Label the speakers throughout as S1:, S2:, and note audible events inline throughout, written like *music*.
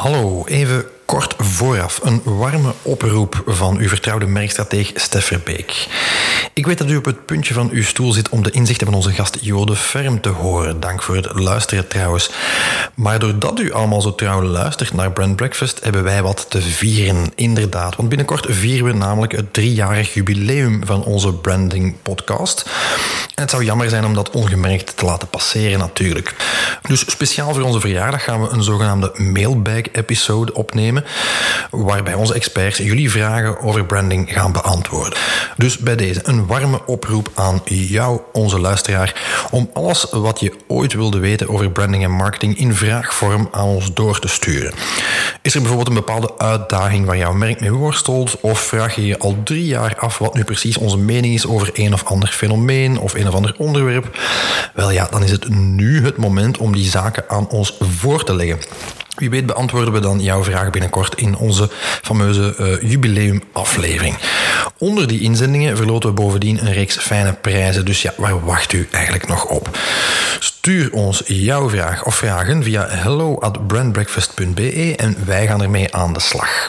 S1: Hallo, even kort vooraf een warme oproep van uw vertrouwde merkstrateeg Stef Verbeek. Ik weet dat u op het puntje van uw stoel zit om de inzichten van onze gast Jode Ferm te horen. Dank voor het luisteren trouwens. Maar doordat u allemaal zo trouw luistert naar Brand Breakfast, hebben wij wat te vieren. Inderdaad, want binnenkort vieren we namelijk het driejarig jubileum van onze branding podcast. En het zou jammer zijn om dat ongemerkt te laten passeren natuurlijk. Dus speciaal voor onze verjaardag gaan we een zogenaamde mailbag-episode opnemen, waarbij onze experts jullie vragen over branding gaan beantwoorden. Dus bij deze een warme oproep aan jou, onze luisteraar, om alles wat je ooit wilde weten over branding en marketing in vraagvorm aan ons door te sturen. Is er bijvoorbeeld een bepaalde uitdaging waar jouw merk mee worstelt, of vraag je je al drie jaar af wat nu precies onze mening is over een of ander fenomeen of een of ander onderwerp? Wel ja, dan is het nu het moment om die zaken aan ons voor te leggen. Wie weet beantwoorden we dan jouw vraag binnenkort in onze fameuze uh, jubileumaflevering. Onder die inzendingen verloten we bovendien een reeks fijne prijzen. Dus ja, waar wacht u eigenlijk nog op? Stuur ons jouw vraag of vragen via hello at brandbreakfast.be en wij gaan ermee aan de slag.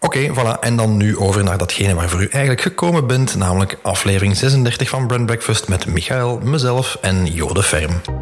S1: Oké, voilà. En dan nu over naar datgene waarvoor u eigenlijk gekomen bent, namelijk aflevering 36 van Brand Breakfast met Michael, mezelf en Jode Ferm.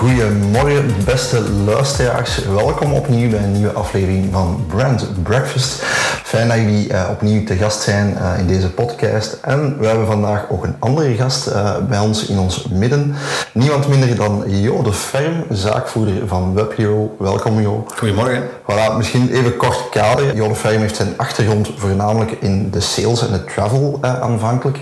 S2: Goedemorgen, beste luisteraars. Welkom opnieuw bij een nieuwe aflevering van Brand Breakfast. Fijn dat jullie uh, opnieuw te gast zijn uh, in deze podcast. En we hebben vandaag ook een andere gast uh, bij ons in ons midden. Niemand minder dan Jo de Ferm, zaakvoerder van WebHero. Welkom Jo.
S3: Goedemorgen.
S2: Voilà, misschien even kort kader. Jo de Ferm heeft zijn achtergrond voornamelijk in de sales en de travel aanvankelijk.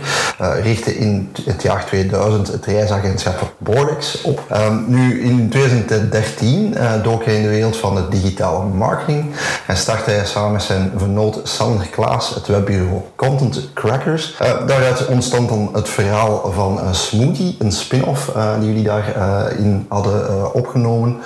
S2: richtte in het jaar 2000 het reisagentschap Bordex op. Um, nu in 2013 dook hij in de wereld van de digitale marketing en startte hij samen met zijn vernoot Sander Klaas, het webbureau Content Crackers. Uh, daaruit ontstond dan het verhaal van Smoothie, een spin-off uh, die jullie daarin hadden opgenomen.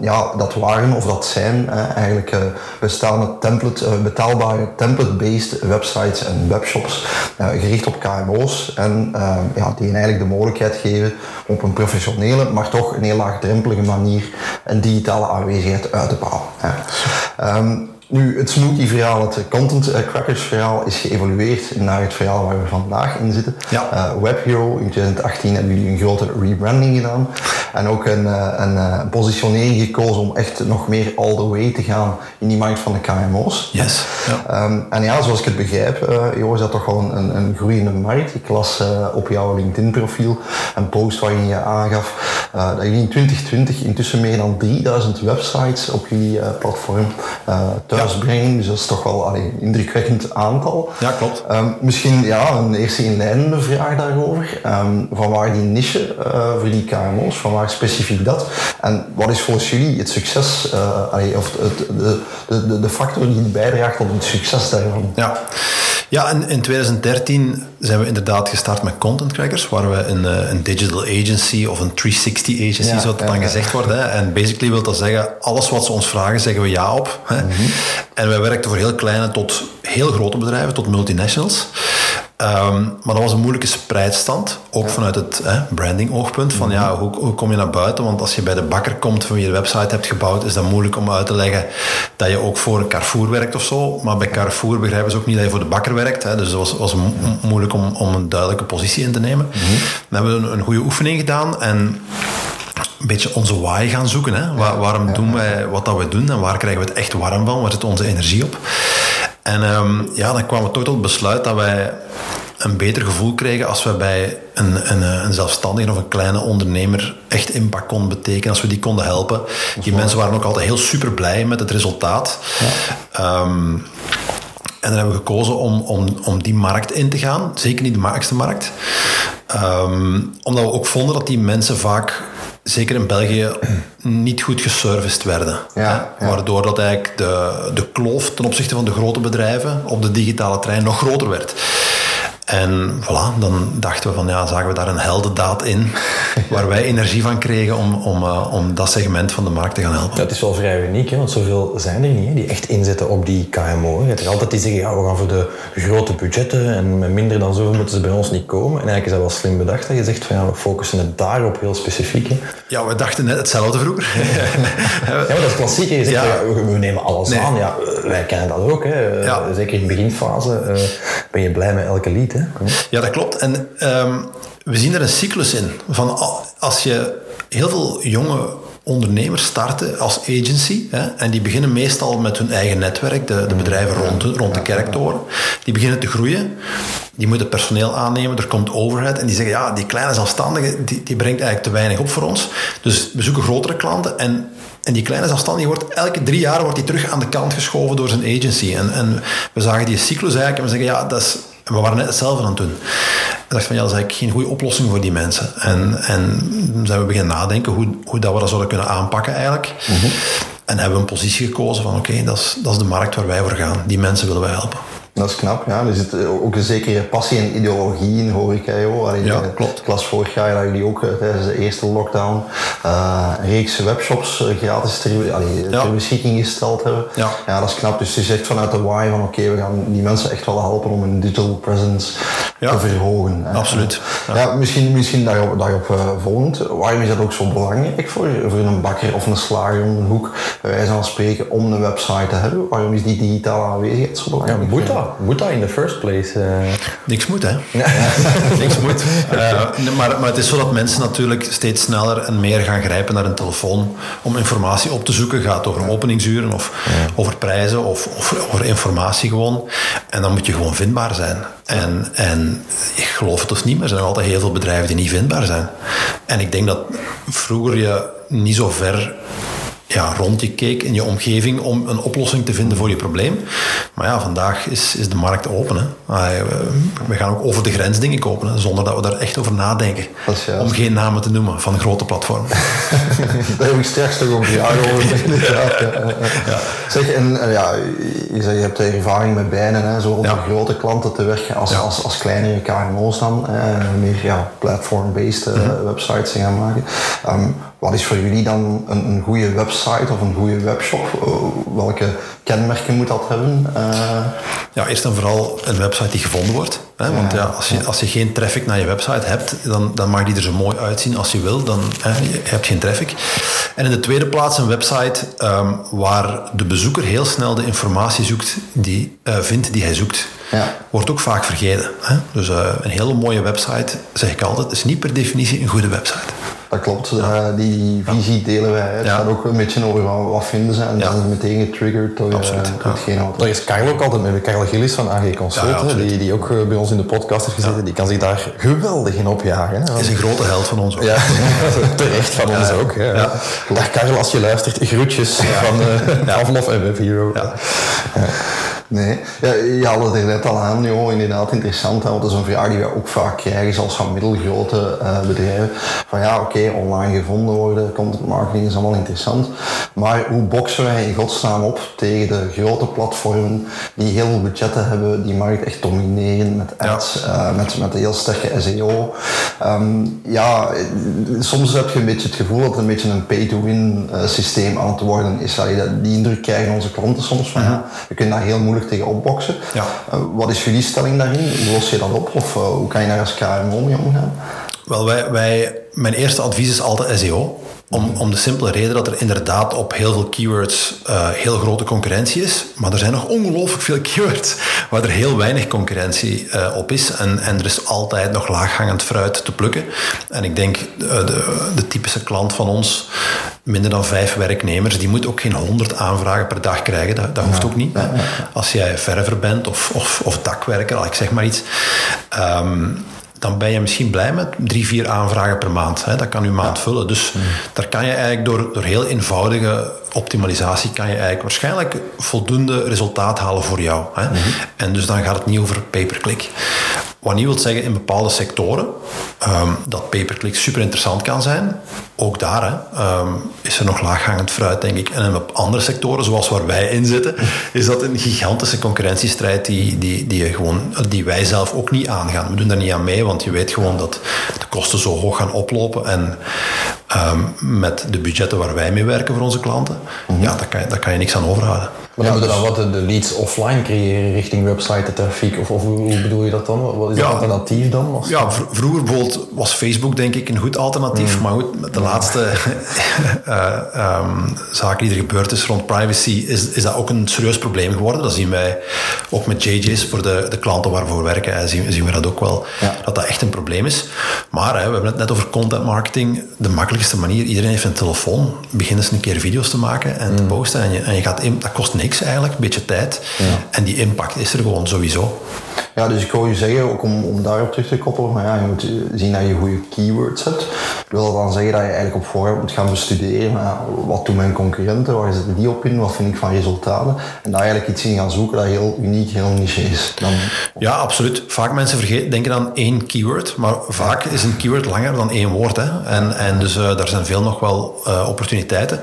S2: ja, dat waren of dat zijn eigenlijk bestaande template, betaalbare template-based websites en webshops gericht op KMO's en ja, die eigenlijk de mogelijkheid geven op een professionele, maar toch een heel laagdrempelige manier een digitale aanwezigheid uit te bouwen. Nu, het smoothie-verhaal, het content crackers verhaal is geëvolueerd naar het verhaal waar we vandaag in zitten.
S3: Ja.
S2: Uh, WebHero, in 2018 hebben jullie een grote rebranding gedaan. En ook een, een, een positionering gekozen om echt nog meer all the way te gaan in die markt van de KMO's.
S3: Yes.
S2: Ja. Um, en ja, zoals ik het begrijp, uh, Jo, is dat toch wel een, een groeiende markt. Ik las uh, op jouw LinkedIn-profiel een post waarin je aangaf dat jullie in 2020 intussen meer dan 3000 websites op jullie platform thuisbrengen. Dus dat is toch wel allee, een indrukwekkend aantal.
S3: Ja, klopt.
S2: Um, misschien ja, een eerste inleidende vraag daarover. Um, van waar die niche uh, voor die KMO's, van waar specifiek dat? En wat is volgens jullie het succes, uh, allee, of het, de, de, de factor die bijdraagt tot het succes daarvan?
S3: Ja, ja in, in 2013 zijn we inderdaad gestart met Content Crackers, waar we een, een digital agency of een 360 agency, ja, zoals het dan ja, gezegd wordt. Hè. En basically wil dat zeggen, alles wat ze ons vragen, zeggen we ja op. Hè. Mm -hmm. En wij werkten voor heel kleine tot heel grote bedrijven, tot multinationals. Um, maar dat was een moeilijke spreidstand, ook ja. vanuit het eh, branding oogpunt. Van mm -hmm. ja, hoe, hoe, kom je naar buiten? Want als je bij de bakker komt van wie je de website hebt gebouwd, is dat moeilijk om uit te leggen dat je ook voor Carrefour werkt of zo. Maar bij Carrefour begrijpen ze ook niet dat je voor de bakker werkt. Hè. Dus dat was, was mo moeilijk om, om een duidelijke positie in te nemen. Mm -hmm. Dan hebben we een, een goede oefening gedaan en een beetje onze why gaan zoeken. Hè? Waar, waarom doen wij wat dat we doen en waar krijgen we het echt warm van? Waar zit onze energie op? En um, ja, dan kwamen we toch tot het besluit dat wij een beter gevoel kregen als we bij een, een, een zelfstandige of een kleine ondernemer echt impact konden betekenen, als we die konden helpen. Die mensen waren ook altijd heel super blij met het resultaat. Ehm, en dan hebben we gekozen om, om, om die markt in te gaan. Zeker niet de makkelijkste markt. Ehm, omdat we ook vonden dat die mensen vaak, zeker in België, niet goed geserviced werden.
S2: Ja?
S3: Waardoor dat eigenlijk de, de kloof ten opzichte van de grote bedrijven op de digitale trein nog groter werd. En voilà, dan dachten we van ja, zagen we daar een heldendaad in, *laughs* waar wij energie van kregen om, om, uh, om dat segment van de markt te gaan helpen.
S1: Het is wel vrij uniek, hè, want zoveel zijn er niet hè, die echt inzetten op die KMO. Je hebt er altijd die zeggen, ja, we gaan voor de, grote budgetten en met minder dan zoveel moeten ze bij ons niet komen. En eigenlijk is dat wel slim bedacht dat je zegt van ja, we focussen het daarop heel specifiek. Hè.
S3: Ja, we dachten net hetzelfde vroeger. *laughs*
S1: ja, maar dat is klassiek. Je zegt, ja. we, we, nemen alles nee. aan. Ja, wij kennen dat ook. Hè. Ja. Zeker in de beginfase uh, ben je blij met elke lied. Hè.
S3: Ja, dat klopt. En um, we zien er een cyclus in. Van als je heel veel jonge ondernemers starten als agency. Hè, en die beginnen meestal met hun eigen netwerk, de, de bedrijven rond, rond de kerktoren. Die beginnen te groeien. Die moeten personeel aannemen, er komt overhead. En die zeggen, ja, die kleine zelfstandige, die, die brengt eigenlijk te weinig op voor ons. Dus we zoeken grotere klanten. En en die kleine zelfstandige wordt elke drie jaar wordt die terug aan de kant geschoven door zijn agency. En, en we zagen die cyclus eigenlijk en we zeggen, ja, dat is, we waren net hetzelfde aan het doen. Ik dacht van ja, dat is eigenlijk geen goede oplossing voor die mensen. En, en zijn we beginnen nadenken hoe, hoe dat we dat zouden kunnen aanpakken eigenlijk. Mm -hmm. En hebben we een positie gekozen van oké, okay, dat, is, dat is de markt waar wij voor gaan. Die mensen willen wij helpen.
S2: Dat is knap, ja. Er zit ook een zekere passie en ideologie in, hoor ik. Joh. Allee,
S3: ja, klopt.
S2: klas vorig jaar dat jullie ook tijdens de eerste lockdown uh, een reeks webshops gratis ter, allee, ja. ter beschikking gesteld hebben.
S3: Ja.
S2: ja, dat is knap. Dus je zegt vanuit de why van oké, okay, we gaan die mensen echt wel helpen om hun digital presence ja. te verhogen.
S3: Absoluut.
S2: Ja, ja misschien, misschien daarop, daarop uh, volgend. Waarom is dat ook zo belangrijk voor, voor een bakker of een slager om een hoek, bij wijze van spreken, om een website te hebben? Waarom is die digitale aanwezigheid zo belangrijk?
S1: Ja, moet dat? Moet dat in the first place? Uh...
S3: Niks moet, hè? *laughs* Niks moet. *laughs* Uh, maar, maar het is zo dat mensen natuurlijk steeds sneller en meer gaan grijpen naar een telefoon om informatie op te zoeken. Gaat over openingsuren of ja. over prijzen of, of over informatie gewoon. En dan moet je gewoon vindbaar zijn. En, en ik geloof het of niet, maar er zijn altijd heel veel bedrijven die niet vindbaar zijn. En ik denk dat vroeger je niet zo ver ja, rond je keek in je omgeving om een oplossing te vinden voor je probleem. Maar ja, vandaag is, is de markt open. Hè. We gaan ook over de grens dingen kopen, hè, zonder dat we daar echt over nadenken. Om geen namen te noemen van grote platformen. *laughs*
S2: Daar heb ik straks over jou over. ja. Zeg, en, ja, je, je hebt ervaring met bijna, hè, ja. voor grote klanten te werken als, ja. als, als kleinere KMO's dan. Eh, meer ja, platform-based uh, mm-hmm. websites te gaan maken. Um, wat is voor jullie dan een, een goede website of een goede webshop? Welke kenmerken moet dat hebben? Uh...
S3: Ja, eerst en vooral een website die gevonden wordt. Hè? Want ja, als, je, als je geen traffic naar je website hebt, dan, dan mag die er zo mooi uitzien als je wil. Dan hè, je hebt geen traffic. En in de tweede plaats een website um, waar de bezoeker heel snel de informatie zoekt die, uh, vindt die hij zoekt.
S2: Ja.
S3: Wordt ook vaak vergeten. Hè? Dus uh, een hele mooie website, zeg ik altijd, is niet per definitie een goede website.
S2: Dat klopt, ja. uh, die visie delen wij. Het gaat ook een beetje over wat, wat vinden ze en dan is meteen getriggerd door
S3: Absoluut.
S2: hetgeen wat.
S1: Daar is Carlo ook altijd mee, Carlo Gillis van AG Consult, die, die ook bij ons in de podcast heeft gezeten, die kan zich daar geweldig in opjagen.
S3: Hij is een grote held van ons ook.
S1: Ja, *laughs* terecht van ons ook. Ja. Ja. Dag Carlo, als je luistert, groetjes van uh, Pavlov en Web Hero.
S2: Nee, ja, je haalde het er net al aan, joh, inderdaad interessant. Hè, want dat is een vraag die wij ook vaak krijgen, zoals van middelgrote uh, bedrijven. Van ja, oké, okay, online gevonden worden, content marketing is allemaal interessant. Maar hoe boksen wij in godsnaam op tegen de grote platformen die heel veel budgetten hebben, die markt echt domineren met ads, ja. uh, met, met een heel sterke SEO. Um, ja, soms heb je een beetje het gevoel dat het een beetje een pay-to-win uh, systeem aan het worden is. Die indruk krijgen onze klanten soms van, ja, we kunnen daar heel moeilijk tegen opboksen.
S3: Ja.
S2: Uh, wat is jullie stelling daarin? Hoe los je dat op? Of uh, hoe kan je daar als KMO mee omgaan?
S3: Wel, wij, wij, mijn eerste advies is altijd SEO Om, om de simpele reden dat er inderdaad op heel veel keywords uh, heel grote concurrentie is. Maar er zijn nog ongelooflijk veel keywords waar er heel weinig concurrentie uh, op is. En, en er is altijd nog laaghangend fruit te plukken. En ik denk, uh, de, de typische klant van ons, minder dan vijf werknemers, die moet ook geen honderd aanvragen per dag krijgen. Dat, dat hoeft ja. ook niet. Als jij verver bent of, of, of dakwerker, ik zeg maar iets. Um, dan ben je misschien blij met drie, vier aanvragen per maand. Hè. Dat kan je maand vullen. Dus mm. daar kan je eigenlijk door, door heel eenvoudige optimalisatie kan je eigenlijk waarschijnlijk voldoende resultaat halen voor jou. Hè. Mm-hmm. En dus dan gaat het niet over pay-per-click. Wat niet wil zeggen in bepaalde sectoren um, dat pay-per-click super interessant kan zijn. Ook daar hè, um, is er nog laaghangend fruit, denk ik. En in andere sectoren, zoals waar wij in zitten, *laughs* is dat een gigantische concurrentiestrijd die, die, die, je gewoon, die wij zelf ook niet aangaan. We doen daar niet aan mee, want je weet gewoon dat de kosten zo hoog gaan oplopen. En um, met de budgetten waar wij mee werken voor onze klanten, mm-hmm. ja, daar kan, je, daar kan je niks aan overhouden.
S1: Maar dan ja, dus, wat de leads offline creëren richting website trafiek? Of, of hoe bedoel je dat dan? Wat is ja, het alternatief dan?
S3: Ja, vroeger bijvoorbeeld was Facebook denk ik een goed alternatief. Mm. Maar goed, met de. Laatste uh, *laughs* um, zaak die er gebeurd is rond privacy, is, is dat ook een serieus probleem geworden. Dat zien wij ook met JJ's voor de, de klanten waarvoor we werken. Zien, zien we dat ook wel, ja. dat dat echt een probleem is. Maar hè, we hebben het net over content marketing. De makkelijkste manier, iedereen heeft een telefoon. Begin eens een keer video's te maken en mm. te posten. En je, en je gaat in, dat kost niks eigenlijk, een beetje tijd. Ja. En die impact is er gewoon sowieso.
S2: Ja, dus ik hoor je zeggen, ook om, om daarop terug te koppelen, maar ja, je moet zien dat je goede keywords hebt. Wil dat dan zeggen dat je eigenlijk op voorhand moet gaan bestuderen, wat doen mijn concurrenten, waar zitten die op in, wat vind ik van resultaten, en daar eigenlijk iets in gaan zoeken dat heel uniek, heel niche is. Dan...
S3: Ja, absoluut. Vaak mensen vergeten, denken aan één keyword, maar vaak is een keyword langer dan één woord. Hè. En, en dus uh, daar zijn veel nog wel uh, opportuniteiten.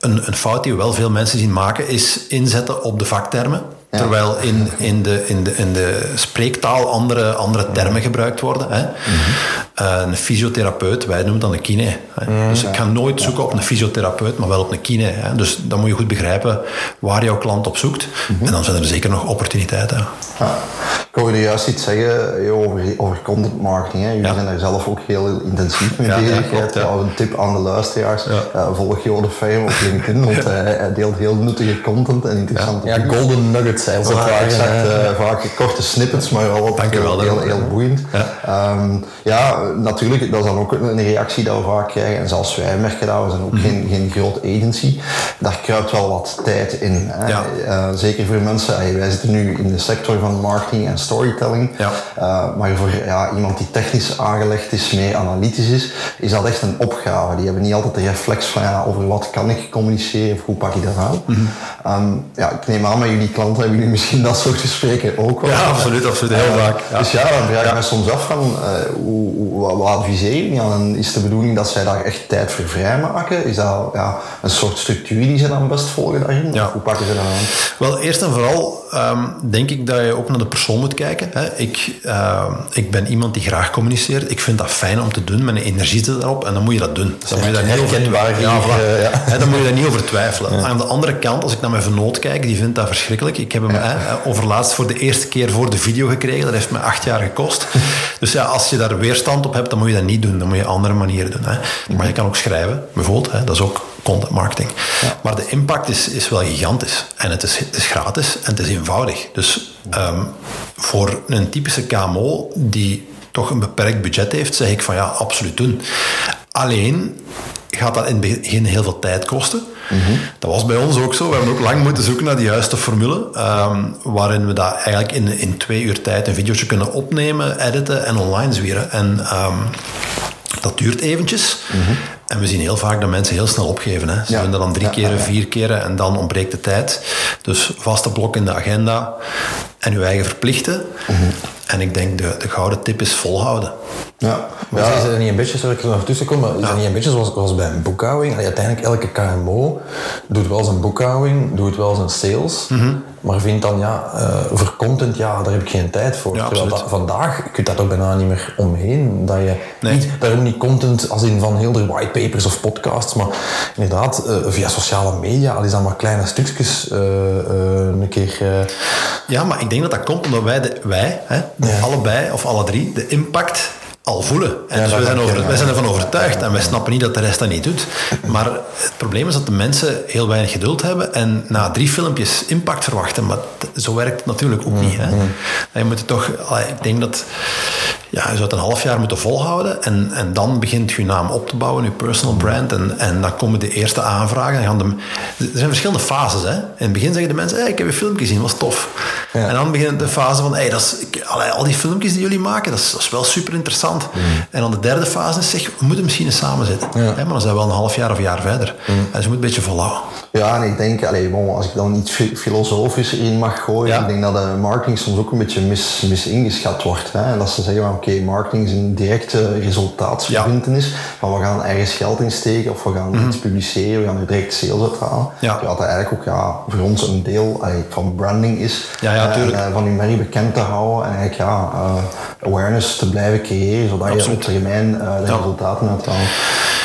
S3: Een, een fout die wel veel mensen zien maken, is inzetten op de vaktermen. Ja. Terwijl in, in, de, in, de, in de spreektaal andere, andere termen gebruikt worden. Hè. Mm-hmm. een fysiotherapeut, wij noemen dat een kine. Mm, dus ik ga nooit zoeken op een fysiotherapeut, maar wel op een kine. Hè. Dus dan moet je goed begrijpen waar jouw klant op zoekt. Mm-hmm. En dan zijn er zeker nog opportuniteiten.
S2: Ja. Ik hoorde juist iets zeggen over, over content marketing. Hè. Jullie zijn daar zelf ook heel intensief mee bezig. Ja, ja, Een tip aan de luisteraars. Uh, volg Jode Fame op LinkedIn, want *laughs* hij, hij deelt heel nuttige content en interessante
S1: Ja, golden nuggets zijn
S2: ze vaak. Exact, uh, vaak korte snippets, maar wel wat heel, heel, heel, boeiend. Ja. Um, ja, natuurlijk, dat is dan ook een reactie dat we vaak krijgen. En zelfs wij merken dat, we zijn ook mm. geen, geen groot agency. Daar kruipt wel wat tijd in. Hè. Ja. Uh, zeker voor mensen, hey, wij zitten nu in de sector van marketing en storytelling. Ja. Uh, maar voor ja, iemand die technisch aangelegd is, meer analytisch is, is dat echt een opgave. Die hebben niet altijd de reflex van ja, over wat kan ik communiceren of hoe pak ik dat aan. Mm -hmm. um, ja, ik neem aan met jullie klanten hebben jullie misschien dat soort gesprekken ook wel.
S3: Ja, absoluut, absoluut. Heel vaak.
S2: Ja. Dus ja, dan vraag ik me soms af van, uh, hoe, hoe, wat adviseer je aan? Is de bedoeling dat zij daar echt tijd voor vrijmaken? Is dat ja, een soort structuur die ze dan best volgen daarin? Hoe pakken ze dat aan?
S3: Wel, eerst en vooral um, denk ik dat je ook naar de persoon moet kijken. Hè. Ik, uh, ik ben iemand die graag communiceert. Ik vind dat fijn om te doen. Mijn energie zit erop en dan moet je dat doen. Dan moet je daar niet over, ja, ja. dan moet je daar niet over twijfelen. Aan de andere kant, als ik naar mijn vernoot kijk, die vindt dat verschrikkelijk. Ik heb hem ja. hè, overlaatst voor de eerste keer voor de video gekregen. Dat heeft me acht jaar gekost. *laughs* Dus ja, als je daar weerstand op hebt, dan moet je dat niet doen. Dan moet je andere manieren doen. Hè. Maar je kan ook schrijven, bijvoorbeeld. Hè. Dat is ook content marketing. Ja. Maar de impact is, is wel gigantisch. En het is, het is gratis en het is eenvoudig. Dus um, voor een typische KMO die toch een beperkt budget heeft, zeg ik van ja, absoluut doen. Alleen gaat dat in het begin heel veel tijd kosten. Dat was bij ons ook zo. We hebben ook lang moeten zoeken naar de juiste formule. Um, waarin we dat eigenlijk in, in twee uur tijd een videootje kunnen opnemen, editen en online zwieren. En um, dat duurt eventjes. En we zien heel vaak dat mensen heel snel opgeven. Hè. Ze ja. doen dat dan drie ja, keren, ja, vier keren en dan ontbreekt de tijd. Dus vaste blok in de agenda en uw eigen verplichten. Mm-hmm. En ik denk de, de gouden tip is volhouden.
S1: Ja, maar ja. is het niet een beetje, sorry ik er nog tussen kom, maar is het niet een beetje zoals, zoals bij een boekhouding? Allee, uiteindelijk elke KMO doet wel zijn boekhouding, doet wel zijn sales, mm-hmm. maar vindt dan ja, uh, voor content, ja, daar heb ik geen tijd voor. Ja, Terwijl dat, vandaag kun je dat ook bijna niet meer omheen. Dat je nee. niet, daarom niet content als in van heel de whitepapers of podcasts, maar inderdaad uh, via sociale media, al is dat maar kleine stukjes uh, een keer...
S3: Ja, maar ik denk dat dat komt omdat wij, de, wij hè, ja. allebei of alle drie, de impact al voelen. En
S1: Ja,
S3: dus wij, zijn
S1: heb je,
S3: over,
S1: ja.
S3: wij zijn ervan overtuigd en wij snappen niet dat de rest dat niet doet. Maar het probleem is dat de mensen heel weinig geduld hebben en na drie filmpjes impact verwachten. Maar zo werkt het natuurlijk ook niet. Hè? En je moet het toch, ik denk dat ja, je zou het een half jaar moeten volhouden en, en dan begint je naam op te bouwen, je personal brand. En, en dan komen de eerste aanvragen. En gaan de, er zijn verschillende fases. Hè? In het begin zeggen de mensen, hey, ik heb je filmpje gezien, was tof.
S1: Ja.
S3: En dan begint de fase van, hey, dat is, ik, al die filmpjes die jullie maken, dat is, dat is wel super interessant. En dan de derde fase is, zeg, we moeten misschien eens samen zitten.
S1: Ja.
S3: Maar dan zijn we wel een half jaar of jaar verder. Dus je moet een beetje volhouden.
S2: Ja, en ik denk, allee, bon, als ik dan iets fi- filosofisch in mag gooien,
S3: Ja.
S2: ik denk dat de marketing soms ook een beetje mis, mis ingeschat wordt. Hè? En dat ze zeggen, oké, marketing is een directe resultaatsverbintenis, van we gaan ergens geld insteken of we gaan iets publiceren, we gaan er direct sales uithalen.
S3: Mhm. Ja.
S2: Terwijl dat eigenlijk ook ja, voor ons een deel van branding is.
S3: Ja, ja,
S2: Eh, en, eh, van je merk bekend te houden en eigenlijk ja, eh, awareness te blijven creëren, zodat je op termijn de
S3: Ja.
S2: resultaten uithaalt.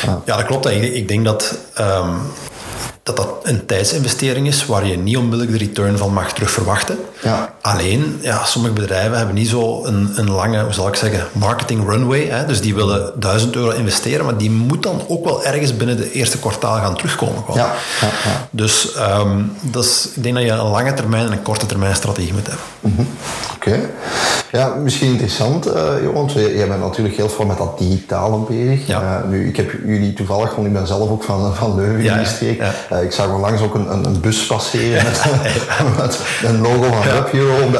S2: Ja.
S3: Ja, dat klopt. Ik, ik denk dat, ehm, dat dat een tijdsinvestering is waar je niet onmiddellijk de return van mag terug verwachten.
S2: Ja.
S3: Alleen, ja, sommige bedrijven hebben niet zo een, een lange, hoe zal ik zeggen, marketing runway. Hè? Dus die willen 1000 euro investeren, maar die moet dan ook wel ergens binnen de eerste kwartaal gaan terugkomen.
S2: Ja, ja, ja.
S3: Dus ehm, dat is, ik denk dat je een lange termijn en een korte termijn strategie moet hebben.
S2: Oké. Ja, misschien interessant, Johan, want jij bent natuurlijk heel veel met dat digitale bezig.
S3: Ja.
S2: Eh, nu, ik heb jullie toevallig, want ik ben zelf ook van, van Leuven in die streek. ik zag onlangs ook een, een, een bus passeren *laughs* met, *laughs* met een logo van Op de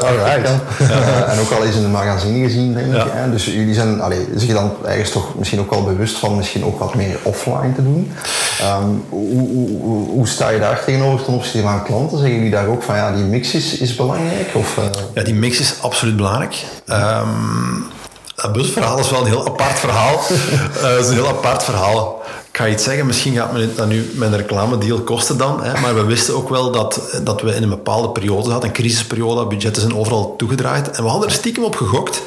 S2: *laughs* en ook al eens in een magazine gezien, denk ik. Hè? Dus jullie zijn, allee, zich dan ergens toch misschien ook wel bewust van misschien ook wat meer offline te doen. Ehm, hoe, hoe, hoe, hoe sta je daar tegenover ten opzichte van klanten? Zeggen jullie daar ook van ja, die mix is, is belangrijk? Of, eh,
S3: Ja, die mix is absoluut belangrijk. Ehm dat busverhaal is wel een heel apart verhaal. *laughs* Eh, is een heel apart verhaal. Ik ga iets zeggen, misschien gaat me dat nu met een reclamedeal kosten dan. Hè, maar we wisten ook wel dat, dat we in een bepaalde periode zaten, een crisisperiode, budgetten zijn overal toegedraaid. En we hadden er stiekem op gegokt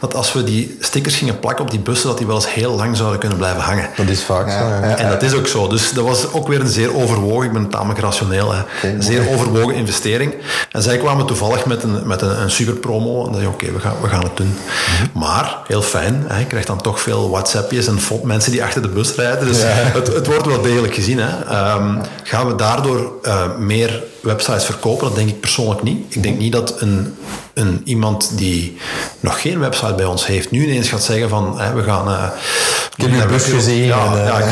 S3: dat als we die stickers gingen plakken op die bussen, dat die wel eens heel lang zouden kunnen blijven hangen.
S1: Dat is vaak zo.
S2: Ja,
S1: ja.
S2: ja.
S3: En dat is ook zo. Dus dat was ook weer een zeer overwogen, ik ben tamelijk rationeel, hè. een zeer overwogen investering. En zij kwamen toevallig met een, met een, een super promo. En dan zei je, oké, we, gaan, we gaan het doen. Maar, heel fijn, hè. je krijgt dan toch veel WhatsAppjes en mensen die achter de bus rijden. Dus het, het wordt wel degelijk gezien. Hè. Ehm, gaan we daardoor eh, meer websites verkopen? Dat denk ik persoonlijk niet. Ik denk niet dat een, een, iemand die nog geen website bij ons heeft, nu ineens gaat zeggen van, hè, we gaan... eh,
S1: heb uw bus gezien
S3: Ja,
S1: en, eh,
S3: ja, *laughs*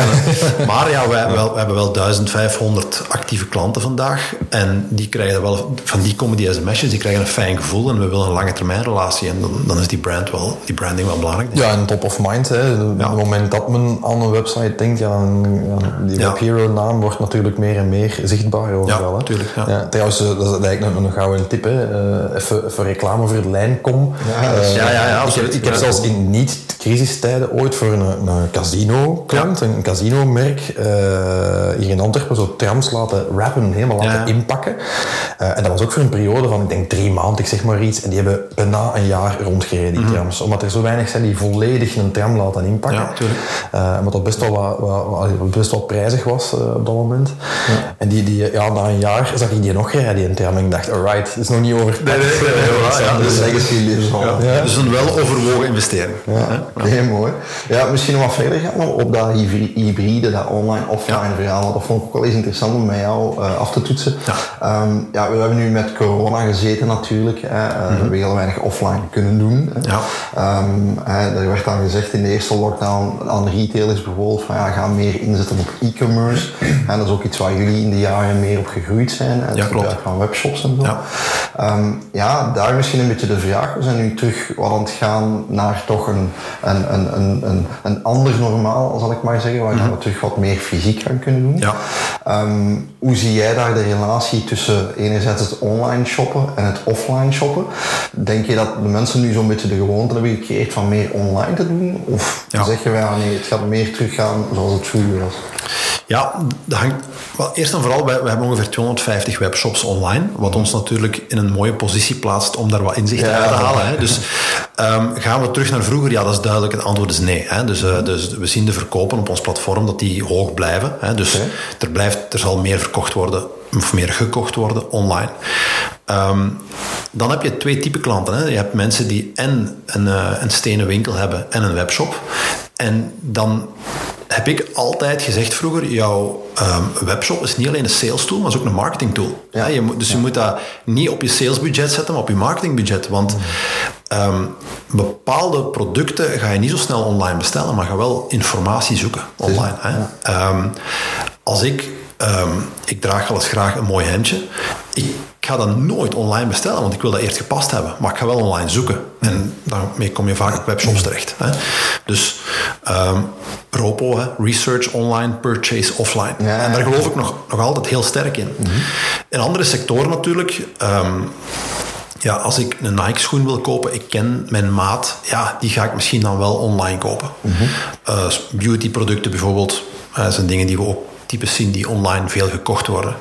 S3: kan. Maar ja, wij, wel, we hebben wel 1500 actieve klanten vandaag. En die krijgen wel, van die komen die sms'jes, die krijgen een fijn gevoel. En we willen een lange termijn relatie. En dan, dan is die, brand wel, die branding wel belangrijk.
S1: Ja, en top of mind. Hè. Op het moment dat men aan een website denkt, ja, die. Web Hero naam wordt natuurlijk meer en meer zichtbaar overal.
S3: Ja,
S1: hè.
S3: tuurlijk, ja.
S1: trouwens, dat is eigenlijk een, een gouden tip. Hè. Eh, even, even reclame voor Lijncom.
S2: Ja, dat is-
S1: Eh,
S3: Ja, ja, ja,
S1: ik heb, ik heb
S3: Ja.
S1: zelfs in niet-crisistijden ooit voor een, een casino-klant, een casino-merk, eh, hier in Antwerpen, zo trams laten rappen, helemaal laten
S3: Ja.
S1: inpakken. Eh, en dat was ook voor een periode van, ik denk drie maanden, ik zeg maar iets. En die hebben bijna een jaar rondgereden, die trams. Omdat er zo weinig zijn die volledig een tram laten inpakken.
S3: Mhm. Ja, tuurlijk.
S1: Eh, omdat dat best wel, wat, wat, wat- best wel prijzig was eh, op dat moment. En die, die, ja, na een jaar zag ik die nog rijden, die tram. En ik dacht, alright, het is nog niet over.
S3: Nee, nee, nee, nee, *laughs* ja, dus-
S2: legacy.
S1: Ja.
S3: Dus een wel overwogen investering.
S2: Ja, heel mooi. Ja, misschien nog wat verder gaan op dat hybri- hybride, dat online-offline verhaal. Dat vond ik ook wel eens interessant om met jou eh, af te toetsen.
S3: Ja.
S2: Ehm, ja, we hebben nu met corona gezeten natuurlijk. Hè. Eh, We hebben heel weinig offline kunnen doen. Hè.
S3: Mhm. Ja.
S2: Ehm, hè, er werd dan gezegd in de eerste lockdown aan retailers bijvoorbeeld van ja, ga meer inzetten op e-commerce. *clears throat* En dat is ook iets waar jullie in de jaren meer op gegroeid zijn. Hè, Het
S3: Ja,
S2: gebruik van webshops en zo.
S3: Ja.
S2: Ehm, ja, daar misschien een beetje de vraag. We zijn nu terug wat aan het gaan naar toch een, een, een, een, een, een ander normaal, zal ik maar zeggen, waar we terug wat meer fysiek gaan kunnen doen.
S3: Ja.
S2: Ehm, hoe zie jij daar de relatie tussen enerzijds het online shoppen en het offline shoppen? Denk je dat de mensen nu zo'n beetje de gewoonte hebben gecreëerd van meer online te doen? Of
S3: Ja.
S2: zeg je van ja, nee, het gaat meer teruggaan zoals het vroeger was?
S3: Ja, dat hangt, wel, eerst en vooral, wij, wij hebben ongeveer 250 webshops online, wat ons natuurlijk in een mooie positie plaatst om daar wat inzicht
S2: Ja.
S3: uit te halen. Hè. Dus ehm, gaan we terug naar vroeger? Ja, dat is duidelijk. Het antwoord is nee. Hè. Dus, eh, dus we zien de verkopen op ons platform dat die hoog blijven. Hè. Dus er, blijft, er zal meer verkocht worden, of meer gekocht worden online. Ehm, dan heb je twee typen klanten. Hè. Je hebt mensen die en een, eh, een stenen winkel hebben en een webshop. En dan heb ik altijd gezegd vroeger, jouw ehm, webshop is niet alleen een sales tool, maar is ook een marketing tool.
S2: Ja.
S3: Ja, je moet, dus je moet dat niet op je salesbudget zetten, maar op je marketingbudget. Want ehm, bepaalde producten ga je niet zo snel online bestellen, maar ga wel informatie zoeken online. Hè. Ehm, als ik, ik draag wel eens graag een mooi hemdje, ik ga dat nooit online bestellen, want ik wil dat eerst gepast hebben. Maar ik ga wel online zoeken. En daarmee kom je vaak op webshops terecht. Hè. Dus ROPO, hè, Research Online, Purchase Offline.
S2: Ja,
S3: en daar geloof ik nog, nog altijd heel sterk in. In andere sectoren natuurlijk... ehm, ja, als ik een Nike-schoen wil kopen, ik ken mijn maat, ja, die ga ik misschien dan wel online kopen. Eh, beauty-producten bijvoorbeeld, zijn dingen die we ook types zien die online veel gekocht worden.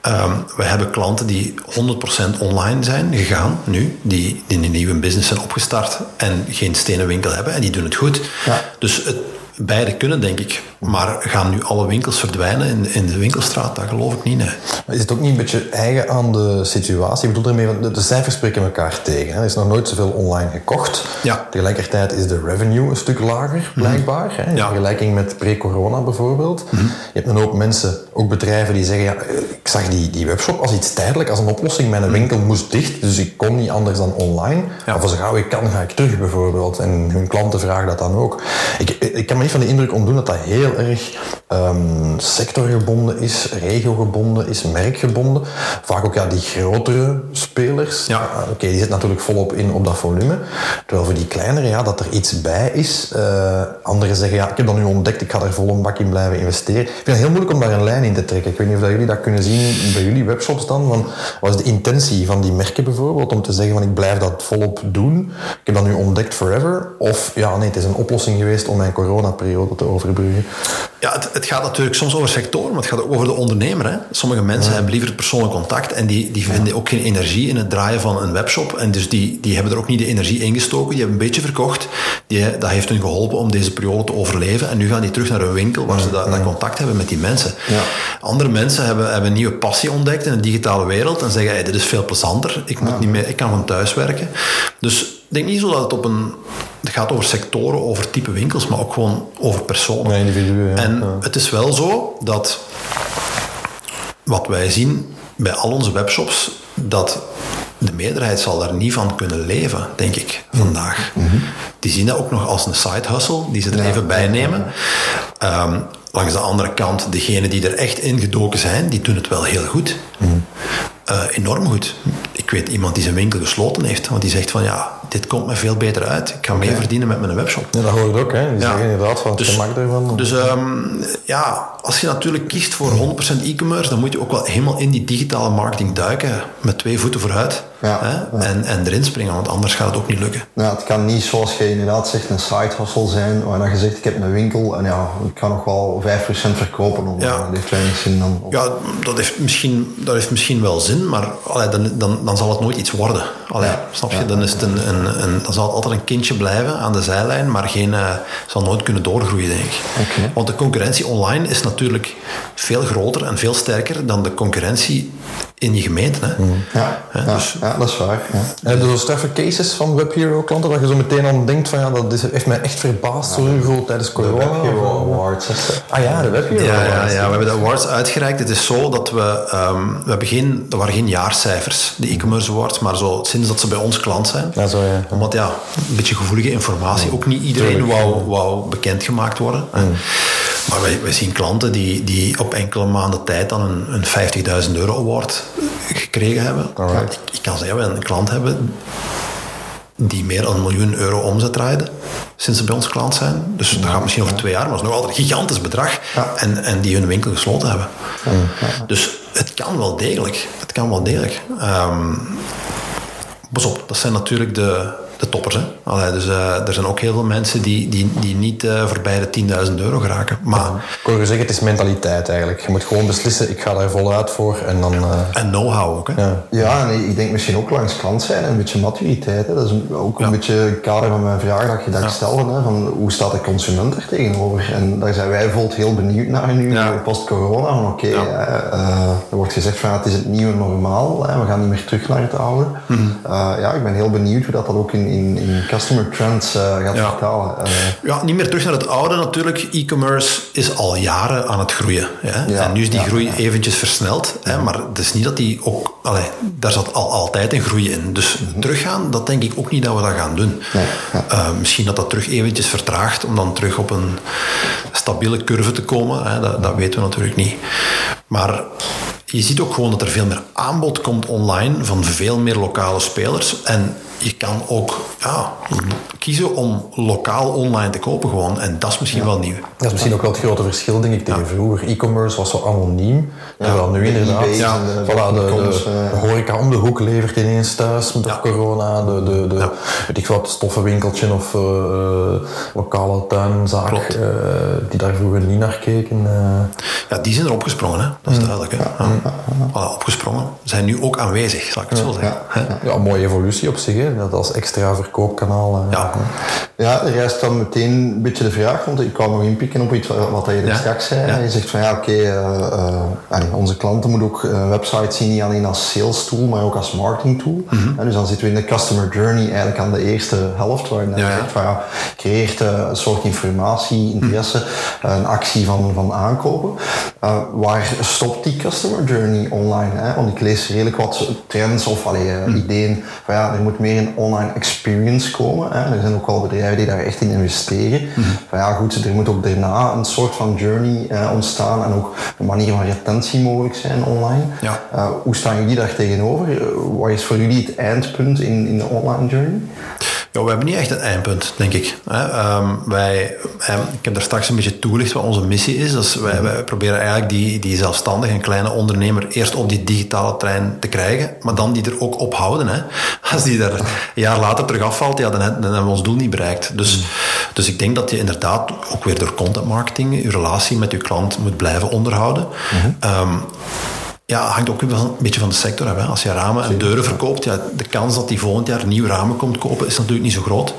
S3: Ehm, we hebben klanten die 100% online zijn gegaan nu, die, die een nieuwe business zijn opgestart en geen stenen winkel hebben en die doen het goed.
S2: Ja.
S3: Dus het, beide kunnen, denk ik. Maar gaan nu alle winkels verdwijnen in, in de winkelstraat? Dat geloof ik niet, nee.
S1: Maar Is het ook niet een beetje eigen aan de situatie? Ik bedoel ermee, de, de cijfers spreken elkaar tegen. Hè. Er is nog nooit zoveel online gekocht.
S3: Ja.
S1: Tegelijkertijd is de revenue een stuk lager, blijkbaar. Hè, in
S3: Ja.
S1: vergelijking met pre-corona bijvoorbeeld. Je hebt een hoop mensen, ook bedrijven, die zeggen... Ja, eh, ik zag die, die webshop als iets tijdelijk, als een oplossing. Mijn winkel moest dicht, dus ik kon niet anders dan online.
S3: Ja.
S1: Maar voor zo gauw ik kan, ga ik terug bijvoorbeeld. En hun klanten vragen dat dan ook. Ik, ik kan me niet van de indruk ontdoen dat dat heel erg ehm, sectorgebonden is, regiogebonden is, merkgebonden. Vaak ook ja, die grotere spelers.
S3: Ja.
S1: Ah, Oké, die zitten natuurlijk volop in op dat volume. Terwijl voor die kleinere, ja, dat er iets bij is. Eh, anderen zeggen, ja, ik heb dat nu ontdekt, ik ga er vol een bak in blijven investeren. Ik vind het heel moeilijk om daar een lijn in te trekken. Ik weet niet of dat jullie dat kunnen zien bij jullie webshops dan. Van, wat is de intentie van die merken bijvoorbeeld? Om te zeggen van, ik blijf dat volop doen. Ik heb dat nu ontdekt forever. Of, ja, nee, het is een oplossing geweest om mijn coronaperiode te overbruggen.
S3: Ja, het, het gaat natuurlijk soms over sectoren, maar het gaat ook over de ondernemer. Hè. Sommige mensen hebben liever het persoonlijk contact en die, die vinden ook geen energie in het draaien van een webshop. En dus die, die hebben er ook niet de energie ingestoken. Die hebben een beetje verkocht. Die, dat heeft hun geholpen om deze periode te overleven. En nu gaan die terug naar een winkel waar ze dat, dat contact hebben met die mensen.
S2: Ja.
S3: Andere mensen hebben, hebben een nieuwe passie ontdekt in de digitale wereld en zeggen, hey, dit is veel plezanter. Ik, moet niet meer, ik kan van thuis werken. Dus denk niet zo dat het op een... Het gaat over sectoren, over type winkels, maar ook gewoon over personen.
S1: Ja, individuen, ja.
S3: En
S1: Ja.
S3: het is wel zo dat wat wij zien bij al onze webshops, dat de meerderheid zal daar niet van kunnen leven, denk ik, vandaag. Die zien dat ook nog als een side hustle, die ze er even bij nemen. Ehm, langs de andere kant, degenen die er echt ingedoken zijn, die doen het wel heel goed. Eh, enorm goed. Ik weet iemand die zijn winkel gesloten heeft, want die zegt van ja, dit komt me veel beter uit. Ik ga meer verdienen met mijn webshop.
S1: Ja, dat hoor ik ook, hè. Die
S3: Ja.
S1: zeggen inderdaad van
S3: Dus-
S1: gemak ervan.
S3: Dus ehm, ja, als je natuurlijk kiest voor 100% e-commerce, dan moet je ook wel helemaal in die digitale marketing duiken. Met twee voeten vooruit.
S2: Ja,
S3: hè. En, en erin springen, want anders gaat het ook niet lukken.
S2: Ja, het kan niet zoals je inderdaad zegt een side hustle zijn, waar je zegt ik heb een winkel en ja, ik kan nog wel 5% verkopen. Of,
S3: Ja.
S2: Dat heeft weinig zin dan.
S3: Ja, dat heeft misschien, dat heeft misschien wel zin, maar allee, dan, dan, dan zal het nooit iets worden. Allee. Snap je? Dan, is het een, een, een, dan zal altijd een kindje blijven aan de zijlijn, maar geen, eh, zal nooit kunnen doorgroeien, denk ik. Want de concurrentie online is natuurlijk veel groter en veel sterker dan de concurrentie in je gemeente. Hè?
S2: Ja,
S3: Hè,
S2: ja,
S3: dus-
S2: ja, dat is waar. Ja.
S1: En heb je zo straffe cases van Web Hero klanten dat je zo meteen aan denkt van ja, dat is, heeft mij echt verbaasd zo groot tijdens corona.
S2: Awards. hè.
S1: Ah ja, de Web Hero
S3: Ja, ja,
S1: Awards.
S3: ja, we hebben de awards uitgereikt. Het is zo dat we... ehm, we hebben geen, er waren geen jaarcijfers, de e-commerce awards, maar zo, sinds dat ze bij ons klant zijn.
S1: Ja, zo ja.
S3: Omdat ja, een beetje gevoelige informatie. Ook niet iedereen wou, wou bekendgemaakt worden. Maar wij, wij zien klanten die, die op enkele maanden tijd dan een, een 50.000 euro award gekregen hebben. Ik, ik kan zeggen, we een klant hebben die meer dan een miljoen euro omzet draaide sinds ze bij ons klant zijn. Dus dat gaat misschien over twee jaar, maar dat is nog altijd een gigantisch bedrag. En, en die hun winkel gesloten hebben. Dus het kan wel degelijk. Het kan wel degelijk. Ehm, pas op, dat zijn natuurlijk de, de toppers. Hè? Allee, dus uh, er zijn ook heel veel mensen die, die, die niet uh, voorbij de 10.000 euro geraken. Maar, ja,
S1: ik wil zeggen, het is mentaliteit eigenlijk. Je moet gewoon beslissen, ik ga daar voluit voor en dan... Uh...
S3: En know-how ook. Hè?
S2: Ja, ja en ik denk misschien ook langs klant zijn en een beetje maturiteit. Hè. Dat is ook een ja. beetje het kader van mijn vraag dat je dat ja. stelde. Hè, van hoe staat de consument er tegenover? En daar zijn wij bijvoorbeeld heel benieuwd naar nu, post-corona. Oké, okay, er wordt gezegd van het is het nieuwe normaal. Hè, we gaan niet meer terug naar het oude. Mm -hmm. ja, ik ben heel benieuwd hoe dat, dat ook in, in, in customer trends uh, gaat ja. vertalen. Uh,
S3: ja, niet meer terug naar het oude natuurlijk. E-commerce is al jaren aan het groeien. Ja? en nu is die groei eventjes versneld. Hè? Maar het is niet dat die ook... Allee, daar zat al altijd een groei in. Dus
S2: Mhm.
S3: teruggaan, dat denk ik ook niet dat we dat gaan doen.
S2: Nee,
S3: uh, misschien dat dat terug eventjes vertraagt om dan terug op een stabiele curve te komen. Hè? Dat, dat weten we natuurlijk niet. Maar je ziet ook gewoon dat er veel meer aanbod komt online van veel meer lokale spelers. En je kan ook ja, kiezen om lokaal online te kopen gewoon. En dat is misschien
S1: ja.
S3: wel nieuw.
S1: Dat is misschien ook wel het grote verschil, denk ik, tegen ja. vroeger. E-commerce was zo anoniem. Terwijl nu inderdaad, ja, de, voilà, de, de, de, horeca om de hoek levert ineens thuis met door corona. De, de, de weet ik wat, stoffenwinkeltje of uh, lokale tuinzaak uh, die daar vroeger niet naar keken. Uh.
S3: Ja, die zijn er opgesprongen, hè. dat is duidelijk. Hè. Voilà, opgesprongen. Zijn nu ook aanwezig, zal ik het zo zeggen.
S1: Ja, een mooie evolutie op zich, hè. Dat als extra verkoopkanaal.
S2: ja. ja, er rijst dan meteen een beetje de vraag, want ik kwam nog inpikken op iets wat je er ja. straks zei. Ja. Je zegt van ja, oké, okay, uh, onze klanten moeten ook een website zien niet alleen als sales tool, maar ook als marketing tool. Mm -hmm. dus dan zitten we in de customer journey eigenlijk aan de eerste helft, waar je zegt van ja, creëert een soort informatie, interesse, mm. een actie van, van aankopen. Waar stopt die customer journey online? Hè? Want ik lees redelijk wat trends of allee, mm. ideeën van ja, er moet meer een online experience komen. Hè? Er zijn ook wel bedrijven die daar echt in investeren. Mm -hmm. Van ja, goed, er moet ook daarna een soort van journey ontstaan en ook een manier van retentie mogelijk zijn online.
S3: Ja.
S2: Uh, hoe staan jullie daar tegenover? Wat is voor jullie het eindpunt in, in de online journey?
S3: Ja, we hebben niet echt een eindpunt, denk ik. Um, wij, um, ik heb daar straks een beetje toelicht wat onze missie is. Dus wij, wij proberen eigenlijk die, die zelfstandige en kleine ondernemer eerst op die digitale trein te krijgen, maar dan die er ook op houden. Hè. Als die er een jaar later terug afvalt, ja, dan, dan hebben we ons doel niet bereikt. Dus, mm. dus ik denk dat je inderdaad ook weer door content marketing je relatie met je klant moet blijven onderhouden.
S2: Mhm.
S3: Mm -hmm. um, ja, hangt ook een beetje van de sector af. Hè. Als je ramen en deuren verkoopt, ja, de kans dat die volgend jaar nieuwe ramen komt kopen is natuurlijk niet zo groot.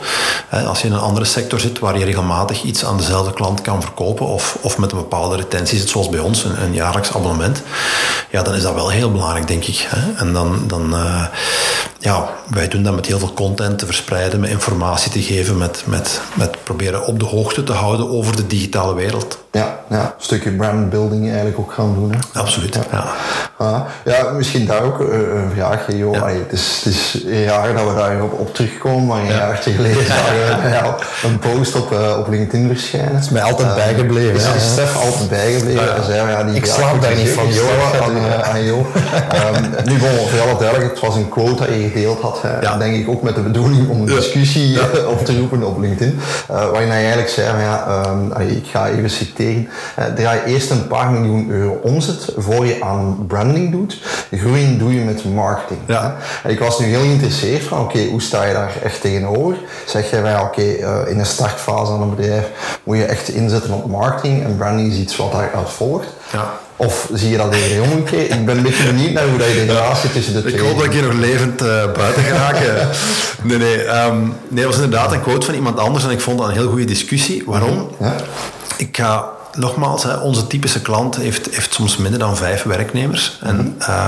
S3: Als je in een andere sector zit waar je regelmatig iets aan dezelfde klant kan verkopen of, of met een bepaalde retentie zit, zoals bij ons, een, een jaarlijks abonnement, ja, dan is dat wel heel belangrijk, denk ik. Hè. En dan, dan uh, ja, wij doen dat met heel veel content te verspreiden, met informatie te geven, met, met, met proberen op de hoogte te houden over de digitale wereld.
S2: Ja, ja, een stukje brandbuilding eigenlijk ook gaan doen. Hè.
S3: Absoluut, ja. ja.
S2: Ah, ja, misschien daar ook uh, een vraagje. Joh. Ja. Allee, het, is, het is raar dat we daar op, op terugkomen, maar een ja. jaartje geleden *laughs* zagen we ja, een post op, uh, op LinkedIn verschijnen. Het
S1: is mij altijd uh, bijgebleven.
S2: Is Stef altijd bijgebleven. Ja,
S1: zei,
S2: ja, die
S1: ik slaap daar niet van,
S2: joh. Aan, uh, aan Jo. um, nu, bon, voor alle duidelijkheid, het was een quote dat je gedeeld had. Hè, denk ik ook met de bedoeling om een discussie op te roepen op LinkedIn. waarin hij eigenlijk zei, ja, um, allee, ik ga even citeren. Draai eerst een paar miljoen euro omzet voor je aan branding doet. Groeien doe je met marketing.
S3: Ja.
S2: En ik was nu heel geïnteresseerd van, oké, okay, hoe sta je daar echt tegenover? Zeg je, oké, okay, uh, in de startfase van een bedrijf moet je echt inzetten op marketing en branding is iets wat daaruit volgt.
S3: Ja.
S2: Of zie je dat eerder omgekeerd? Ik ben een beetje benieuwd naar hoe dat je de relatie tussen de twee...
S3: Ik hoop dat ik hier nog levend uh, buiten geraak. *laughs* nee, nee. Um, nee, dat was inderdaad een quote van iemand anders en ik vond dat een heel goede discussie. Waarom?
S2: Ja.
S3: Ik ga nogmaals, onze typische klant heeft, heeft soms minder dan vijf werknemers. En
S2: Mhm.
S3: uh,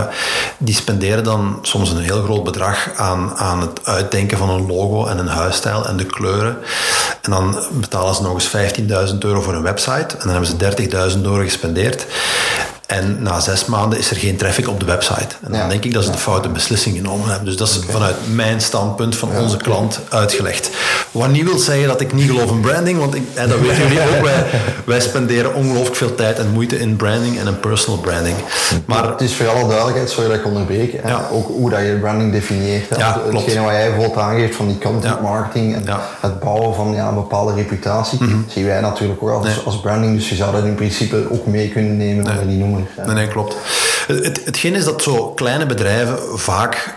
S3: die spenderen dan soms een heel groot bedrag aan, aan het uitdenken van een logo en een huisstijl en de kleuren. En dan betalen ze nog eens 15.000 euro voor een website. En dan hebben ze 30.000 euro gespendeerd. En na zes maanden is er geen traffic op de website. En dan
S2: Ja.
S3: denk ik dat ze een foute beslissing genomen hebben. Dus dat is vanuit mijn standpunt van onze klant uitgelegd. Wat niet wil zeggen dat ik niet geloof in branding, want ik, en dat weten jullie ook. Wij, wij spenderen ongelooflijk veel tijd en moeite in branding en in personal branding. Maar
S2: Het is voor alle duidelijkheid, sorry dat ik onderbreek,
S3: Ja.
S2: ook hoe dat je branding definieert. Hè.
S3: Ja, klopt.
S2: Wat jij bijvoorbeeld aangeeft van die content
S3: Ja.
S2: marketing en het bouwen van ja, een bepaalde reputatie, zien wij natuurlijk ook als,
S3: Nee.
S2: als branding. Dus je zou dat in principe ook mee kunnen nemen onder die noemer.
S3: Nee, nee, klopt. Het, het, hetgeen is dat zo kleine bedrijven vaak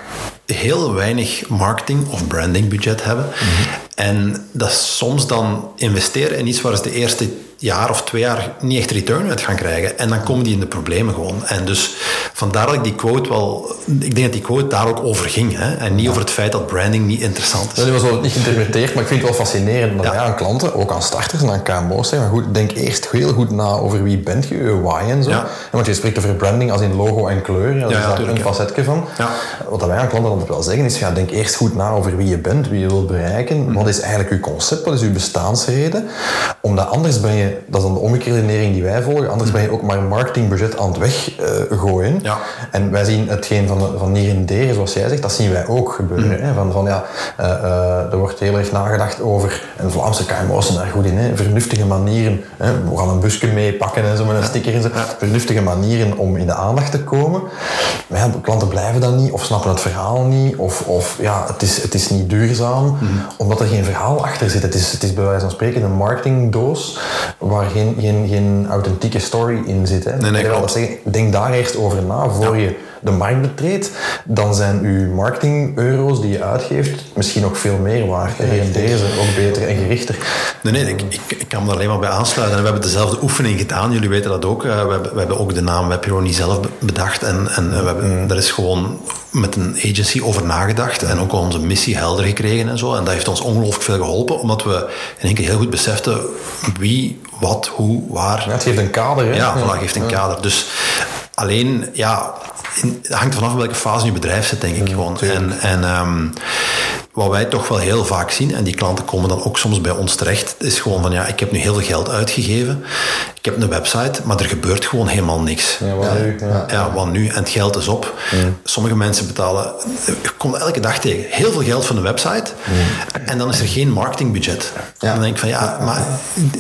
S3: heel weinig marketing of branding budget hebben. En dat soms dan investeren in iets waar ze de eerste jaar of twee jaar niet echt return uit gaan krijgen. En dan komen die in de problemen gewoon. En dus vandaar dat ik die quote wel... Ik denk dat die quote daar ook over ging. Hè? En niet over het feit dat branding niet interessant is.
S1: Dat was wel niet geïnterpreteerd, maar ik vind het wel fascinerend dat
S3: Ja.
S1: wij aan klanten, ook aan starters en aan KMO's zeggen, maar goed, denk eerst heel goed na over wie bent je, je why en zo.
S3: Ja.
S1: En want je spreekt over branding als in logo en kleur, dat is daar
S3: tuurlijk,
S1: een facetje van.
S3: Ja.
S1: Wat wij aan klanten altijd wel zeggen is, ja, denk eerst goed na over wie je bent, wie je wilt bereiken,
S3: Mhm.
S1: wat is eigenlijk je concept, wat is je bestaansreden, omdat anders ben je, dat is dan de omgekeerde die wij volgen, anders ben je ook maar een marketingbudget aan het weggooien.
S3: Ja.
S1: En wij zien hetgeen van, van hier en der, zoals jij zegt, dat zien wij ook gebeuren.
S3: Mhm.
S1: Hè? Van, van, ja, eh, eh, er wordt heel erg nagedacht over, en Vlaamse KMO's zijn daar goed in, hè? vernuftige manieren. Hè? We gaan een busje meepakken en zo met een sticker en zo. Vernuftige manieren om in de aandacht te komen. Maar ja, klanten blijven dat niet, of snappen het verhaal niet, of, of ja, het is, het is niet duurzaam,
S3: Mhm.
S1: omdat er geen verhaal achter zit. Het is, het is bij wijze van spreken een marketingdoos waar geen, geen, geen authentieke story in zit. Hè?
S3: nee,
S1: Ik wil
S3: klopt.
S1: zeggen, denk daar eerst over na voor je de markt betreedt. Dan zijn uw marketing-euro's die je uitgeeft misschien nog veel meer waard. En renderen ze ook beter en gerichter.
S3: Nee, nee, ik, ik, ik kan me er alleen maar bij aansluiten. En we hebben dezelfde oefening gedaan. Jullie weten dat ook. Eh, We hebben, we hebben ook de naam Webhero zelf be- bedacht. En, en we hebben, daar is gewoon met een agency over nagedacht. En ook onze missie helder gekregen en zo. En dat heeft ons ongelooflijk veel geholpen. Omdat we in één keer heel goed beseften wie, wat, hoe, waar.
S1: Ja, het geeft een kader. Hè?
S3: Ja, voilà, geeft een kader. Dus alleen, ja, het hangt vanaf welke fase je bedrijf zit, denk ik gewoon. En, en ehm, wat wij toch wel heel vaak zien, en die klanten komen dan ook soms bij ons terecht, is gewoon van, ja, ik heb nu heel veel geld uitgegeven. Ik heb een website, maar er gebeurt gewoon helemaal niks.
S1: Ja, wat nu? Ja.
S3: Ja, wat nu? En het geld is op. Sommige mensen betalen, je komt elke dag tegen, heel veel geld voor een website. En dan is er geen marketingbudget. En dan denk ik van, ja, maar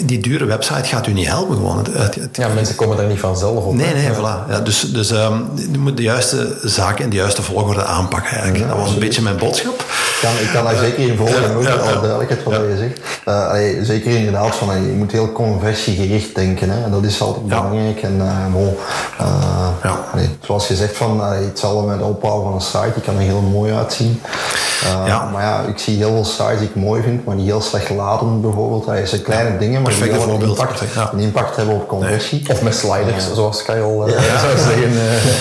S3: die dure website gaat u niet helpen gewoon. Het- het- het-
S1: Ja, mensen komen daar niet vanzelf op.
S3: Nee, nee, voilà. Ja, dus dus ehm, je moet de juiste zaken in de juiste volgorde aanpakken eigenlijk. dat was een beetje mijn boodschap.
S2: Ik kan, ik kan daar zeker in volgen, en ook
S3: ja, ja.
S2: alle duidelijkheid wat je zegt. Eh, allee, zeker inderdaad, van, je moet heel conversiegericht denken. Hè, en dat is altijd
S3: Ja.
S2: belangrijk. En eh, bon, eh,
S3: Ja.
S2: allee, zoals je zegt, van, allee, hetzelfde met de opbouw van een site, die kan er heel mooi uitzien. Eh,
S3: Ja.
S2: Maar ja, ik zie heel veel sites die ik mooi vind, maar die heel slecht laden bijvoorbeeld. Dat zijn kleine dingen, maar die wel een impact,
S3: Ja.
S2: een impact hebben op conversie.
S1: Of met sliders, zoals eh, *laughs* zou zeggen.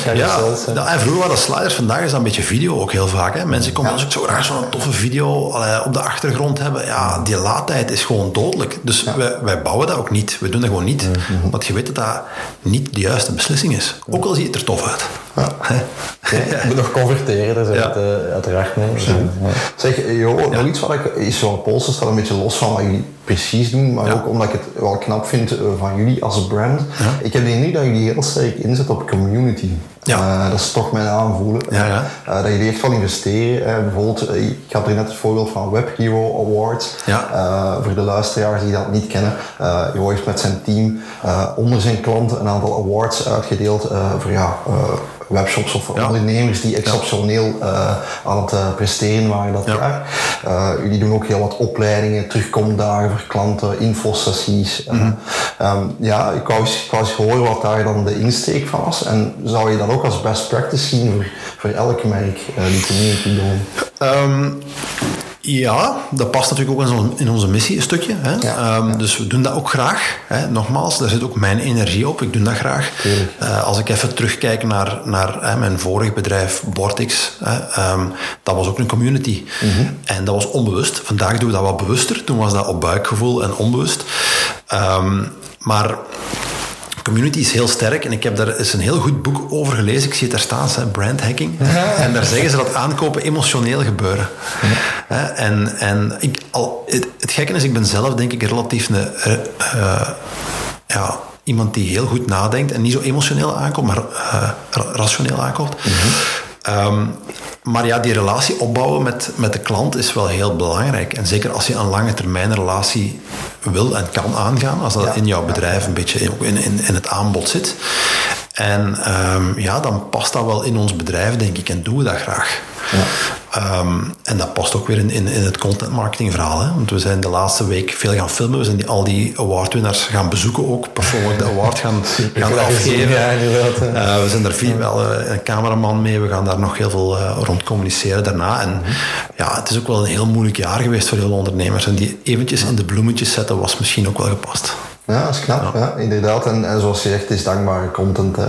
S1: eh
S3: Ja,
S1: hè.
S3: nou, en vroeger waren dat sliders, vandaag is dat een beetje video ook heel vaak. Hè. Mensen komen als ik zo graag zo'n toffe video allee, op de achtergrond hebben. Ja, die laadtijd is gewoon dodelijk. Dus wij, wij bouwen dat ook niet. We doen dat gewoon niet. Want je weet dat dat niet de juiste beslissing is. Ook al ziet het er tof uit. Hè? *laughs*
S1: Je moet nog converteren,
S3: Ja.
S1: het eh, uiteraard. Ja.
S2: Zeg, Jo, nog iets wat ik is zo'n polster staat een beetje los van wat jullie precies doen, maar
S3: Ja.
S2: ook omdat ik het wel knap vind eh, van jullie als brand. Ik heb de indruk dat jullie heel sterk inzetten op community.
S3: Ja.
S2: Eh, dat is toch mijn aanvoelen.
S3: Ja, ja.
S2: Eh, dat jullie echt wel investeren. Eh, bijvoorbeeld, eh, ik had er net het voorbeeld van Web Hero Awards.
S3: Ja.
S2: Eh, voor de luisteraars die dat niet kennen. eh Jo heeft met zijn team eh, onder zijn klanten een aantal awards uitgedeeld eh, voor ja, eh, webshops of
S3: Ja.
S2: ondernemers die exceptioneel eh, aan het eh, presteren waren dat
S3: Ja.
S2: jaar. Eh, jullie doen ook heel wat opleidingen, terugkomdagen voor klanten, infosessies. Ehm, ja, ik wou, eens, ik wou eens horen wat daar dan de insteek van was. En zou je dat ook als best practice zien voor, voor elk merk, die community doen?
S3: Ehm, ja, dat past natuurlijk ook in, onze- in onze missie een stukje. Hè?
S2: Ja,
S3: Ehm, Dus we doen dat ook graag. Hè? Nogmaals, daar zit ook mijn energie op. Ik doe dat graag. Eh, als ik even terugkijk naar, naar hè, mijn vorig bedrijf, Bortix, hè, ehm, dat was ook een community. En dat was onbewust. Vandaag doen we dat wat bewuster. Toen was dat op buikgevoel en onbewust. Ehm, maar Community is heel sterk en ik heb daar eens een heel goed boek over gelezen. Ik zie het daar staan, hè, brand hacking. En daar zeggen ze dat aankopen emotioneel gebeuren. En, en ik, al, het, het gekke is, ik ben zelf denk ik relatief een, eh, ja, iemand die heel goed nadenkt en niet zo emotioneel aankomt, maar eh, ra- rationeel aankomt. Ehm, maar ja, die relatie opbouwen met, met de klant is wel heel belangrijk. En zeker als je een lange termijn relatie wil en kan aangaan, als dat in jouw bedrijf een beetje in, in, in het aanbod zit. En ehm, ja, dan past dat wel in ons bedrijf, denk ik, en doen we dat graag. Ehm, en dat past ook weer in, in, in het content marketing verhaal. Hè? Want we zijn de laatste week veel gaan filmen. We zijn die, al die awardwinnaars gaan bezoeken ook. Persoonlijk de award gaan, *laughs* gaan afgeven.
S1: Ja.
S3: Uh, we zijn er veel, wel uh, een cameraman mee. We gaan daar nog heel veel uh, rond communiceren daarna. En ja, het is ook wel een heel moeilijk jaar geweest voor heel ondernemers. En die eventjes in de bloemetjes zetten was misschien ook wel gepast.
S2: Ja, dat is knap, ja. ja inderdaad. En, en, zoals je zegt, het is dankbare content. Hè.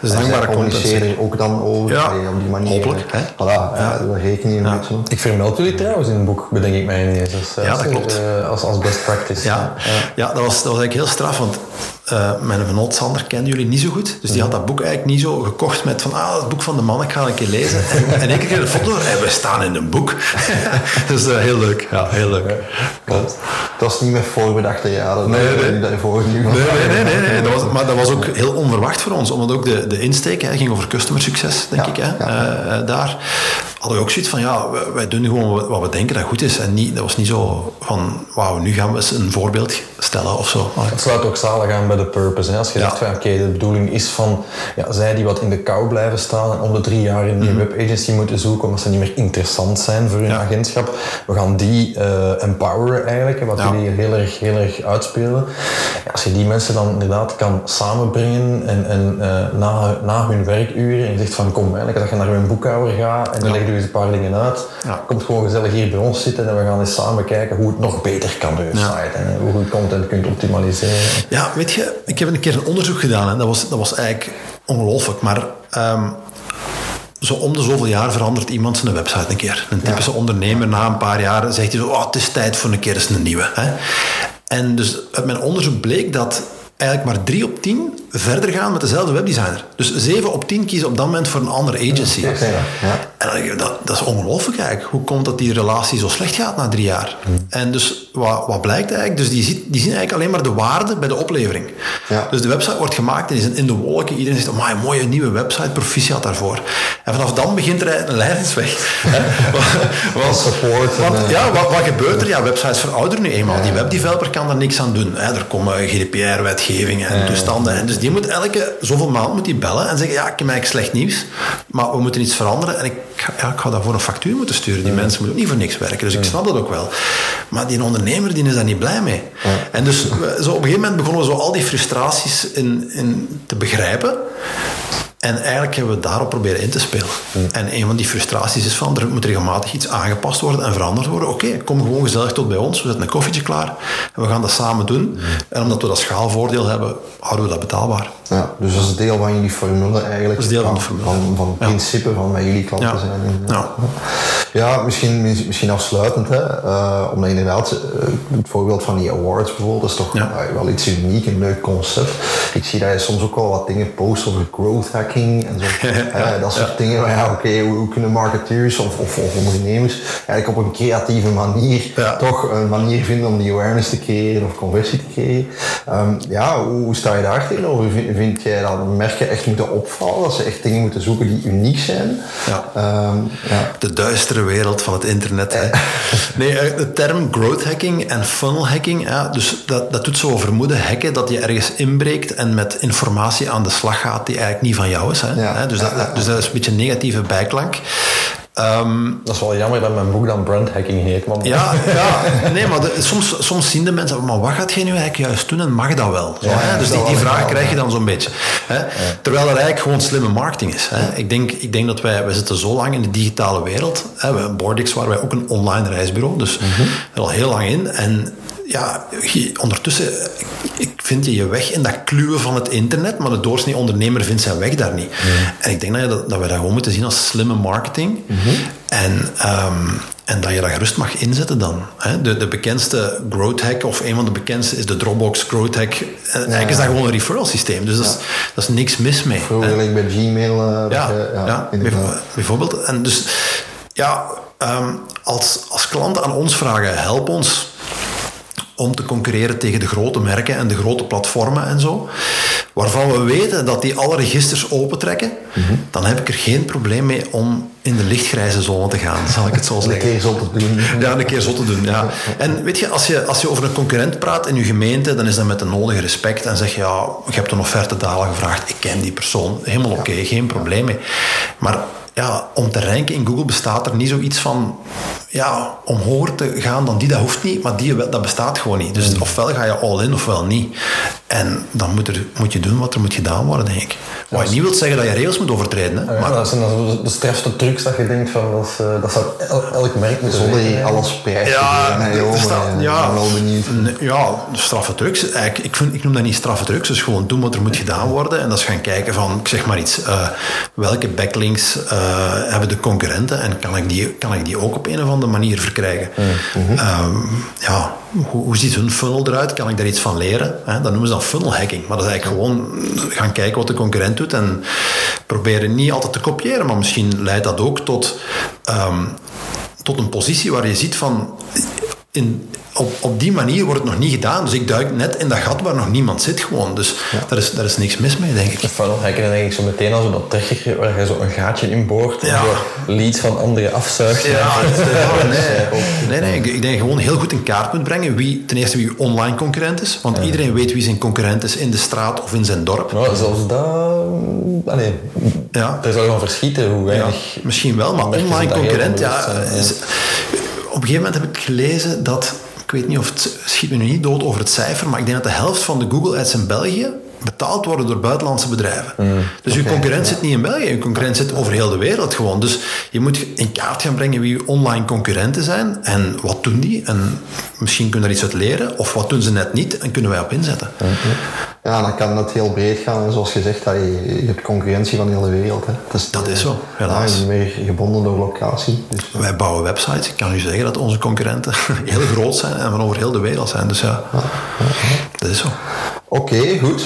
S3: Dus dankbare
S2: communiceren er ook dan over
S3: ja,
S2: op die manier.
S3: Hopelijk. Hè?
S2: Voilà, ja. daar reken je een beetje op.
S1: Ik vermeld jullie trouwens in het boek, bedenk ik mij ineens. Dus,
S3: ja, dat klopt.
S1: Als, als best practice.
S3: Ja, ja. dat, was, dat was eigenlijk heel straf, want uh, mijn vennoot Sander kende jullie niet zo goed. Dus die had dat boek eigenlijk niet zo gekocht met van, ah, het boek van de man, ik ga een keer lezen. En, en ik kreeg een foto en we staan in een boek. *laughs* dus uh, heel leuk. Ja, heel leuk. Ja.
S2: Dat was niet meer voorbedachte jaren.
S3: Nee, nee.
S2: nee. Daarvoor.
S3: Nee, nee, nee. nee, nee. Dat was, maar dat was ook heel onverwacht voor ons. Omdat ook de, de insteek hè, ging over customer succes, denk
S2: Ja,
S3: ik. Hè.
S2: ja.
S3: Uh, daar hadden we ook zoiets van, ja, wij- doen gewoon wat we denken dat goed is. En niet, dat was niet zo van, wauw, nu gaan we eens een voorbeeld stellen of zo.
S1: Het sluit ook zalig aan bij de purpose. Hè? Als je
S3: Ja.
S1: zegt van oké, de bedoeling is van ja, zij die wat in de kou blijven staan en om de drie jaar een nieuwe webagency moeten zoeken omdat ze niet meer interessant zijn voor hun
S3: Mhm. Ja.
S1: agentschap. We gaan die eh, empoweren eigenlijk, wat
S3: Ja.
S1: jullie heel erg, heel erg uitspelen. Als je die mensen dan inderdaad kan samenbrengen en, en eh, na, na hun werkuren en je zegt van kom eigenlijk dat je naar mijn boekhouder gaat en dan leg je eens een paar dingen uit.
S3: Ja.
S1: Komt gewoon gezellig hier bij ons zitten en we gaan eens samen kijken hoe het nog beter kan door je site en hoe je je content kunt optimaliseren.
S3: Ja, weet je, ik heb een keer een onderzoek gedaan en dat was, dat was eigenlijk ongelooflijk. Maar ehm, zo om de zoveel jaar verandert iemand zijn website een keer. Een typische ondernemer na een paar jaar zegt hij zo, oh, het is tijd voor een keer eens een nieuwe. Hè? En dus uit mijn onderzoek bleek dat eigenlijk maar drie op tien verder gaan met dezelfde webdesigner. Dus zeven op tien kiezen op dat moment voor een andere agency.
S2: Ja, ja.
S3: En dat, dat is ongelooflijk eigenlijk. Hoe komt dat die relatie zo slecht gaat na drie jaar? En dus wat, wat blijkt eigenlijk? Dus die, ziet, die zien eigenlijk alleen maar de waarde bij de oplevering.
S2: Ja.
S3: Dus de website wordt gemaakt en die is in de wolken. Iedereen zegt, oh, een mooie nieuwe website, proficiat daarvoor. En vanaf dan begint er een *laughs* want-
S2: support en,
S3: Want,
S2: eh,
S3: ja, wat, wat gebeurt er? Ja, websites verouderen nu eenmaal. Die webdeveloper kan daar niks aan doen. Hè? Er komen En toestanden. En dus die moet elke zoveel maand moet die bellen en zeggen, ja, ik heb eigenlijk slecht nieuws, maar we moeten iets veranderen. En ik, ga- ja, ik ga daarvoor een factuur moeten sturen. Die mensen moeten ook niet voor niks werken. Dus ik snap dat ook wel. Maar die ondernemer die is daar niet blij mee. En dus zo op een gegeven moment begonnen we zo al die frustraties in, in te begrijpen. En eigenlijk hebben we daarop proberen in te spelen. En een van die frustraties is van, er moet regelmatig iets aangepast worden en veranderd worden. Oké, kom gewoon gezellig tot bij ons, we zetten een koffietje klaar en we gaan dat samen doen. En omdat we dat schaalvoordeel hebben, houden we dat betaalbaar.
S2: Ja, dus dat is deel van jullie formule eigenlijk.
S3: Dat is deel van de formule.
S2: Van, van het
S3: Ja.
S2: principe van wat jullie klanten
S3: Ja.
S2: zijn.
S3: Ja.
S2: Ja, misschien, misschien afsluitend, hè, eh, omdat inderdaad, eh, het voorbeeld van die awards bijvoorbeeld, dat is toch eh, wel iets uniek, een leuk concept. Ik zie dat je soms ook wel wat dingen post over growth hacking en zo. *laughs* Eh, dat soort dingen. Maar ja, oké, hoe, hoe kunnen marketeers of, of, of ondernemers eigenlijk op een creatieve manier toch een manier vinden om die awareness te creëren of conversie te creëren. Ehm, ja, hoe, hoe sta je daar tegenover? Vind, jij dat merken echt moeten opvallen? Dat ze echt dingen moeten zoeken die uniek zijn?
S3: Ja.
S2: Ehm, ja.
S3: De duistere wereld van het internet. Hè. *laughs* Nee, eh, de term growth hacking en funnel hacking, ja, dus dat, dat doet zo vermoeden hacken dat je ergens inbreekt en met informatie aan de slag gaat die eigenlijk niet van jou is. Hè.
S2: Ja.
S3: Dus, dat, dus dat is een beetje een negatieve bijklank. Ehm,
S1: Dat is wel jammer dat mijn boek dan brandhacking heet.
S3: Ja, *laughs* ja, nee, maar de- soms, soms zien de mensen, maar wat gaat jij nu eigenlijk juist doen en mag dat wel? Zo,
S2: Ja,
S3: hè? Dus die, die
S2: wel,
S3: vraag
S2: ja.
S3: krijg je dan zo'n beetje. Hè? Terwijl dat eigenlijk gewoon slimme marketing is. Hè? Ik, denk, ik denk dat wij, wij zitten zo lang in de digitale wereld. Hè? Bordix waren wij ook een online reisbureau, dus
S2: Mhm.
S3: er al heel lang in. En ja, je- ondertussen ik vind je je weg in dat kluwen van het internet, maar de doorsnee ondernemer vindt zijn weg daar niet. En ik denk dat, je dat, dat we dat gewoon moeten zien als slimme marketing. En, ehm, en dat je dat gerust mag inzetten dan. Hè? De, de bekendste growth hack, of een van de bekendste, is de Dropbox growth hack. En Eigenlijk is dat gewoon een referral systeem, dus dat, is, dat is niks mis mee.
S2: Vroeger bij Gmail. eh, dat
S3: Ja,
S2: je-
S3: ja, bijvoorbeeld. En dus, ja, ehm, als, als klanten aan ons vragen, help ons om te concurreren tegen de grote merken en de grote platformen en zo, waarvan we weten dat die alle registers opentrekken,
S2: Mhm.
S3: dan heb ik er geen probleem mee om in de lichtgrijze zone te gaan, zal ik het zo *laughs*
S2: Een
S3: zeggen.
S2: keer zo te doen.
S3: Ja, een keer zo te doen. Ja. En weet je als, je, als je over een concurrent praat in je gemeente, dan is dat met de nodige respect. En zeg je, ja, je hebt een offerte dalen gevraagd. Ik ken die persoon. Helemaal oké, geen probleem mee. Maar ja, om te ranken in Google bestaat er niet zoiets van ja, om hoger te gaan dan die, dat hoeft niet, maar die, dat bestaat gewoon niet. Dus ofwel ga je all in ofwel niet. En dan moet, er, moet je doen wat er moet gedaan worden, denk ik. Wat je niet wil zeggen dat je regels moet overtreden. Hè?
S1: Ja,
S3: maar,
S1: dat zijn de, de strafste trucs dat je denkt van dat, is, eh, dat zou el- elk merk moeten
S2: Zonder je alles prijs te
S3: Ja,
S2: joh,
S3: ja.
S2: Ik ben wel benieuwd.
S3: Nee, Ja, straffe drugs. Eigenlijk, ik, vind, ik noem dat niet straffe drugs. Dus gewoon doen wat er moet gedaan worden. En dat is gaan kijken van, ik zeg maar iets, eh, welke backlinks eh, hebben de concurrenten en kan ik, die, kan ik die ook op een of andere manier verkrijgen? Ehm, ja, hoe, hoe ziet hun funnel eruit? Kan ik daar iets van leren? Hè? Dat noemen ze dan funnel hacking. Maar dat is eigenlijk gewoon gaan kijken wat de concurrent doet en proberen niet altijd te kopiëren, maar misschien leidt dat ook tot, ehm, tot een positie waar je ziet van in, op, op die manier wordt het nog niet gedaan. Dus ik duik net in dat gat waar nog niemand zit gewoon. Dus daar, is, daar is niks mis mee, denk ik.
S1: De funnel hacken dan denk ik zo meteen al zo dat trigger waar je zo een gaatje in boort en
S3: Ja.
S1: zo leads van anderen afzuigt.
S3: Ja,
S1: Dat
S3: nee, nee, nee. Ik, ik denk gewoon heel goed in kaart moet brengen wie ten eerste wie uw online concurrent is. Want iedereen weet wie zijn concurrent is in de straat of in zijn dorp.
S1: Nou, zelfs dat... Allee,
S3: Ja.
S1: zou je van verschieten hoe
S3: Ja,
S1: weinig...
S3: misschien wel, maar online concurrent, ja. is- Op een gegeven moment heb ik gelezen dat, ik weet niet of het schiet me nu niet dood over het cijfer, maar ik denk dat de helft van de Google Ads in België betaald worden door buitenlandse bedrijven. dus uw concurrent zit niet in België, uw concurrent zit over heel de wereld gewoon. Dus je moet in kaart gaan brengen wie uw online concurrenten zijn en wat doen die. En misschien kunnen we daar iets uit leren, of wat doen ze net niet en kunnen wij op inzetten.
S2: Ja, dan kan het heel breed gaan. En zoals je zegt, dat je, je hebt concurrentie van de hele wereld. Hè. Dus,
S3: Dat is zo,
S2: Ja,
S3: helaas.
S2: je bent meer gebonden door locatie. Dus,
S3: Wij bouwen websites. Ik kan u zeggen dat onze concurrenten *laughs* heel groot zijn en van over heel de wereld zijn. Dus ja, dat is zo.
S2: Oké, goed.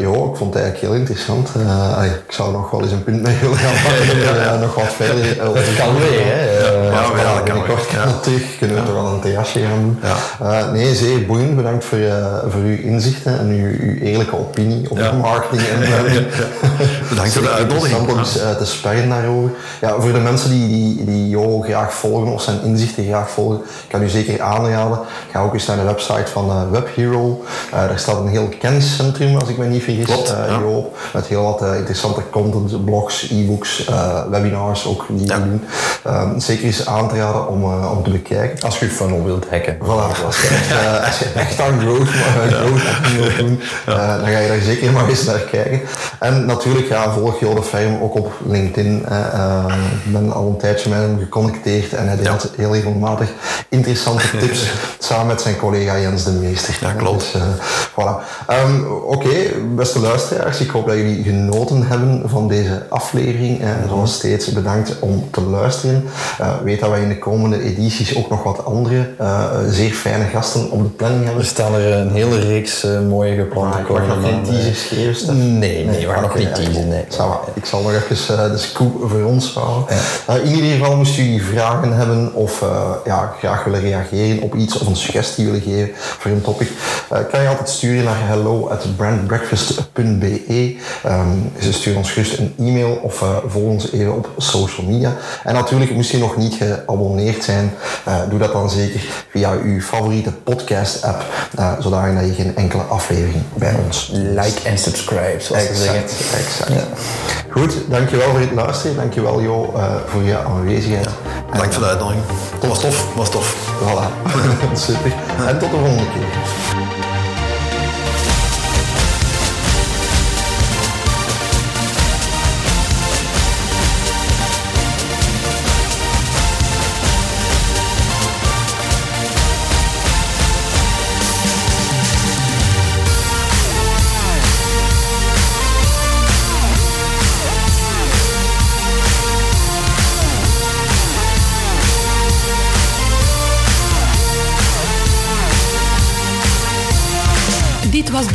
S2: Jo, ik vond het eigenlijk heel interessant. Eh, ik zou nog wel eens een punt mee willen gaan pakken. er, *laughs* eh, nog wat verder uh,
S1: kan weer, hè.
S2: Uh,
S3: Ja,
S2: binnenkort
S3: weer.
S2: kan
S3: Ja.
S2: terug. Kunnen we toch wel een terrasje gaan doen. Eh, nee, zeer boeiend. Bedankt voor, eh, voor uw inzichten en uw, uw eerlijke opinie op marketing en. *laughs*
S3: Bedankt voor de *laughs* uitnodiging.
S2: interessant om eens eh, te sparren daarover. Ja, voor de mensen die, die, die Jo graag volgen of zijn inzichten graag volgen, ik kan u zeker aanraden. Ga ook eens naar de website van eh, WebHero. Daar staat een heel kenniscentrum, als ik me niet vergis,
S3: Klopt.
S2: Jo, met heel wat interessante content, blogs, e-books, webinars ook die doen. Ehm, zeker eens aan te raden om, eh, om te bekijken.
S1: Als je funnel wilt hacken.
S2: Voilà, als je echt, als je echt aan growth, eh, growth wilt doen, eh, dan ga je daar zeker maar eens naar kijken. En natuurlijk, ja, volg Jode Ferm ook op LinkedIn. ik ben al een tijdje met hem geconnecteerd en hij deelt heel regelmatig interessante *laughs* tips samen met zijn collega Jens de Meester.
S3: Ja, klopt.
S2: Dus, voilà. Ehm, Oké, beste luisteraars, ik hoop dat jullie genoten hebben van deze aflevering. Eh, zoals steeds bedankt om te luisteren. Weet dat wij in de komende edities ook nog wat andere eh, zeer fijne gasten op de planning
S1: Er
S2: hebben.
S1: staan er een hele reeks eh, mooie geplande
S2: ik mag nog geen
S1: maanden.
S2: teasers geven, Stef.
S1: Nee, nee, we gaan nog niet teasen, nee.
S2: Va. Ik zal nog even eh, de scoop voor ons houden. Eh, in ieder geval moest jullie vragen hebben of eh, ja, graag willen reageren op iets of een suggestie willen geven voor een topic, eh, kan je altijd sturen naar hello at brandbreakfast.be. Ehm, ze sturen ons gerust een e-mail of eh, volg ons even op social media. En natuurlijk, moest je nog niet geabonneerd zijn, eh, doe dat dan zeker via uw favoriete podcast-app, eh, zodat je geen enkele aflevering bij ons
S1: Like en subscribe, zoals ze zeggen.
S2: Exact, exact. Goed, dankjewel voor het luisteren. Dankjewel Jo eh, voor je aanwezigheid.
S3: Bedankt voor de uitnodiging. Dat was tof, was tof.
S2: Voilà, *laughs* super. En tot de volgende keer.